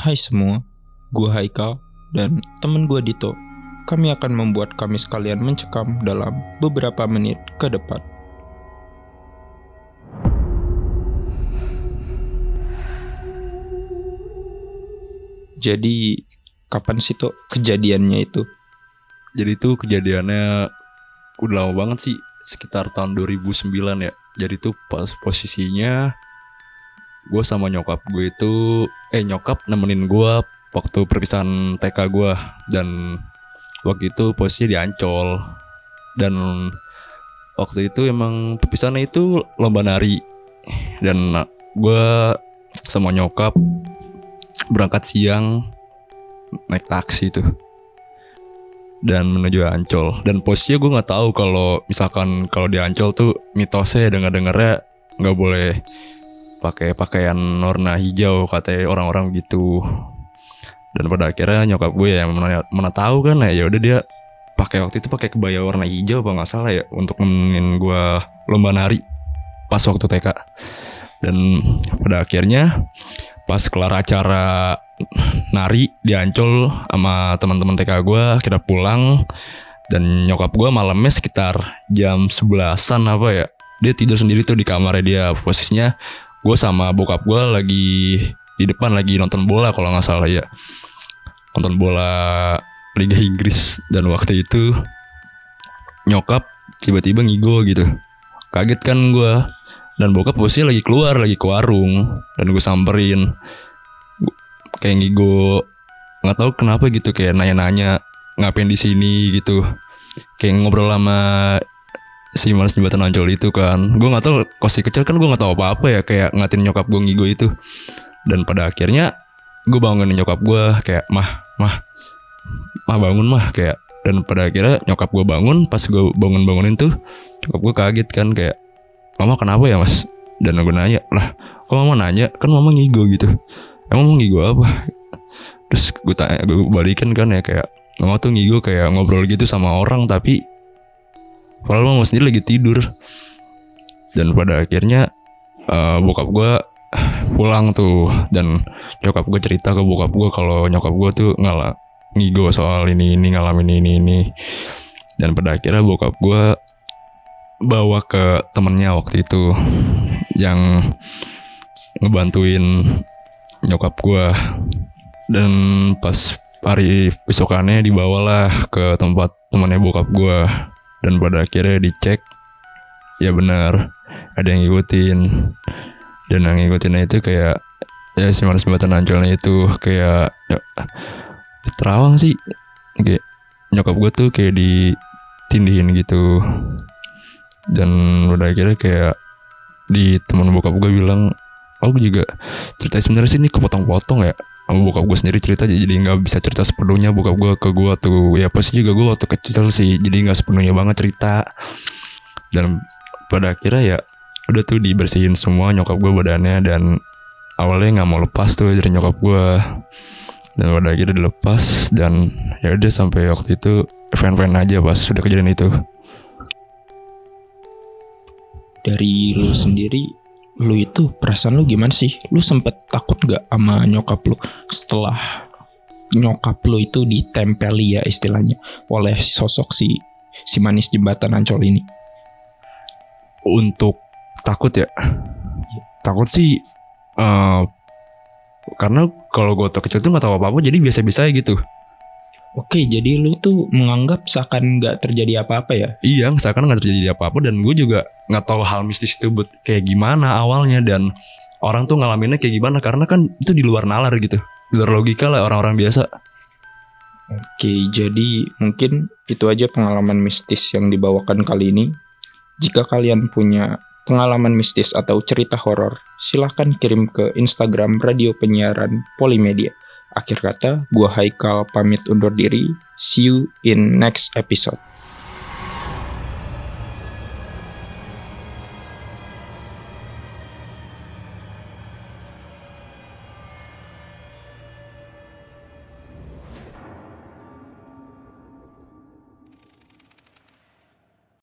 Hai semua, gue Haikal dan temen gue Dito. Kami akan membuat kami sekalian mencekam dalam beberapa menit ke depan. Jadi, kapan sih tuh kejadiannya itu? Jadi itu kejadiannya udah lama banget sih, sekitar tahun 2009 ya. Jadi itu pas posisinya gue sama nyokap gue itu, eh nyokap nemenin gue waktu perpisahan TK gue dan waktu itu posisinya di Ancol. Dan waktu itu emang perpisahannya itu lomba nari. Dan gue sama nyokap berangkat siang naik taksi tuh. Dan menuju Ancol. Dan posisinya gue nggak tahu kalau misalkan kalau di Ancol tuh mitosnya dengar dengarnya nggak boleh pakai pakaian warna hijau katanya orang-orang gitu dan pada akhirnya nyokap gue ya mana, mana tahu kan ya ya udah dia pakai waktu itu pakai kebaya warna hijau apa nggak salah ya untuk nemenin gue lomba nari pas waktu TK dan pada akhirnya pas kelar acara nari di Ancol sama teman-teman TK gue kita pulang. Dan nyokap gue malamnya sekitar jam sebelasan apa ya dia tidur sendiri tuh di kamarnya dia posisinya gue sama bokap gue lagi di depan lagi nonton bola kalau nggak salah ya. Nonton bola Liga Inggris dan waktu itu nyokap tiba-tiba ngigo gitu. Kaget kan gue dan bokap posisinya lagi keluar lagi ke warung. Dan gue samperin. Gua- kayak ngigo nggak tahu kenapa gitu kayak nanya-nanya ngapain di sini? gitu. Kayak ngobrol sama si malas jembatan ancol itu kan. Gue nggak tahu kosi kecil kan gue nggak tahu apa apa ya kayak ngatin nyokap gue ngigo itu. Dan pada akhirnya gue bangunin nyokap gue kayak mah mah mah bangun mah kayak. Dan pada akhirnya nyokap gue bangun pas gue bangun bangunin tuh nyokap gue kaget kan kayak mama kenapa ya mas? Dan gue nanya lah kok mama nanya? Kan mama ngigo gitu. Emang mama ngigo apa? Terus gue tanya gue balikin kan ya kayak mama tuh ngigo kayak ngobrol gitu sama orang tapi padahal mama sendiri lagi tidur. Dan pada akhirnya eh, bokap gue pulang tuh. Dan nyokap gue cerita ke bokap gue kalau nyokap gue tuh ngalah ngigo soal ini ini ngalamin ini ini. Dan pada akhirnya bokap gue bawa ke temennya waktu itu yang ngebantuin nyokap gue dan pas hari besokannya dibawalah ke tempat temannya bokap gue dan pada akhirnya dicek ya benar ada yang ngikutin. Dan yang ngikutinnya itu kayak ya si malas jembatan ancolnya itu kayak ya, Terawang sih. Kayak nyokap gue tuh kayak ditindihin gitu. Dan udah akhirnya kayak di teman bokap gue bilang aku juga cerita sebenarnya sih ini kepotong-potong ya sama bokap gue sendiri cerita jadi nggak bisa cerita sepenuhnya. Bokap gue ke gue tuh ya pasti juga gue waktu kecil sih jadi nggak sepenuhnya banget cerita. Dan pada akhirnya ya udah tuh dibersihin semua nyokap gue badannya dan awalnya nggak mau lepas tuh dari nyokap gue dan pada akhirnya dilepas dan ya udah sampai waktu itu fan-fan aja pas sudah kejadian itu. Dari lu sendiri, lu itu perasaan lu gimana sih? Lu sempet takut gak sama nyokap lu setelah nyokap lu itu ditempeli ya istilahnya oleh sosok si si manis jembatan ancol ini? untuk takut ya takut sih eh karena kalau gue waktu kecil tuh nggak tahu apa apa jadi biasa-biasa gitu Oke, jadi lu tuh menganggap seakan nggak terjadi apa-apa ya? iya seakan nggak terjadi apa-apa dan gue juga nggak tahu hal mistis itu kayak gimana awalnya dan orang tuh ngalaminnya kayak gimana karena kan itu di luar nalar gitu di luar logika lah orang-orang biasa Oke, jadi mungkin itu aja pengalaman mistis yang dibawakan kali ini. Jika kalian punya pengalaman mistis atau cerita horor, silahkan kirim ke Instagram Radio Penyiaran Polimedia. Akhir kata, gua Haikal pamit undur diri. See you in next episode.